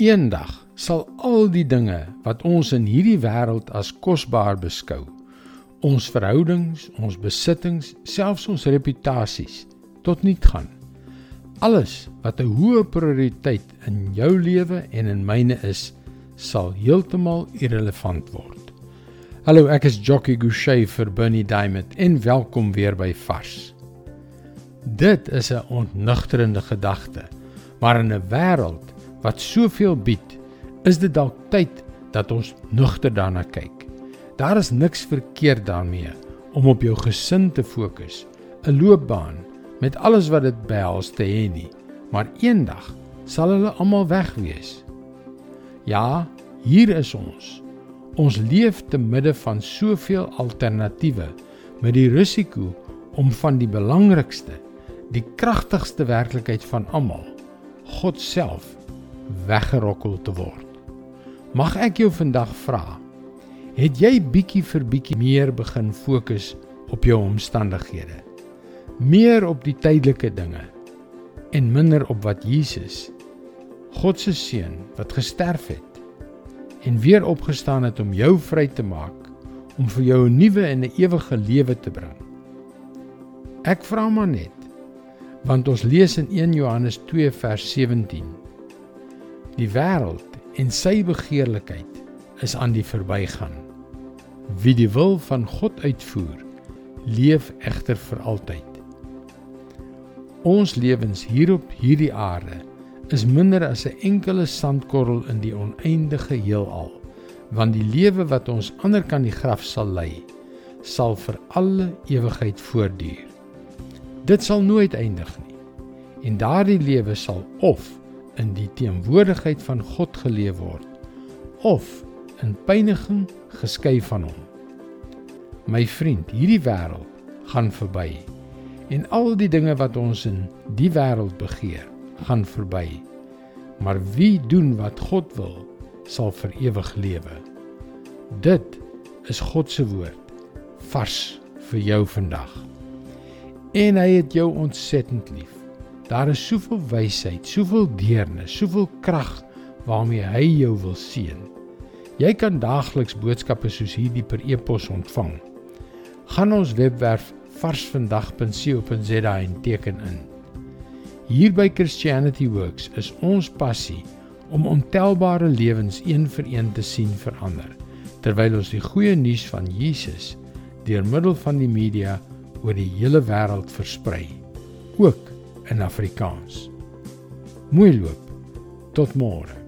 Eendag sal al die dinge wat ons in hierdie wêreld as kosbaar beskou, ons verhoudings, ons besittings, selfs ons reputasies tot nul gaan. Alles wat 'n hoë prioriteit in jou lewe en in myne is, sal heeltemal irrelevant word. Hallo, ek is Jockey Gouchee vir Bernie Diamond en welkom weer by Vars. Dit is 'n ontnugterende gedagte, maar in 'n wêreld wat soveel bied, is dit dalk tyd dat ons nugter daarna kyk. Daar is niks verkeerd daarmee om op jou gesin te fokus, 'n loopbaan met alles wat dit behels te hê nie, maar eendag sal hulle almal weg wees. Ja, hier is ons. Ons leef te midde van soveel alternatiewe met die risiko om van die belangrikste, die kragtigste werklikheid van almal, God self weggerokkel te word. Mag ek jou vandag vra, het jy bietjie vir bietjie meer begin fokus op jou omstandighede? Meer op die tydelike dinge en minder op wat Jesus, God se seun wat gesterf het en weer opgestaan het om jou vry te maak om vir jou 'n nuwe en 'n ewige lewe te bring. Ek vra maar net want ons lees in 1 Johannes 2 vers 17 Die wêreld en sy begeerlikheid is aan die verbygaan. Wie die wil van God uitvoer, leef egter vir altyd. Ons lewens hier op hierdie aarde is minder as 'n enkele sandkorrel in die oneindige heelal, want die lewe wat ons ander kan die graf sal lei, sal vir alle ewigheid voortduur. Dit sal nooit eindig nie. En daardie lewe sal of in die teenwoordigheid van God geleef word of in pyniging geskei van hom. My vriend, hierdie wêreld gaan verby en al die dinge wat ons in die wêreld begeer, gaan verby. Maar wie doen wat God wil, sal vir ewig lewe. Dit is God se woord vars vir jou vandag. En hy het jou ontsettend lief. Daar is soveel wysheid, soveel deernis, soveel krag waarmee hy jou wil seën. Jy kan daagliks boodskappe soos hierdie per e-pos ontvang. Gaan ons webwerf varsvandag.co.za en teken in. Hier by Christianity Works is ons passie om ontelbare lewens een vir een te sien verander terwyl ons die goeie nuus van Jesus deur middel van die media oor die hele wêreld versprei. Ook in Afrikaans. Mooi loop. Tot môre.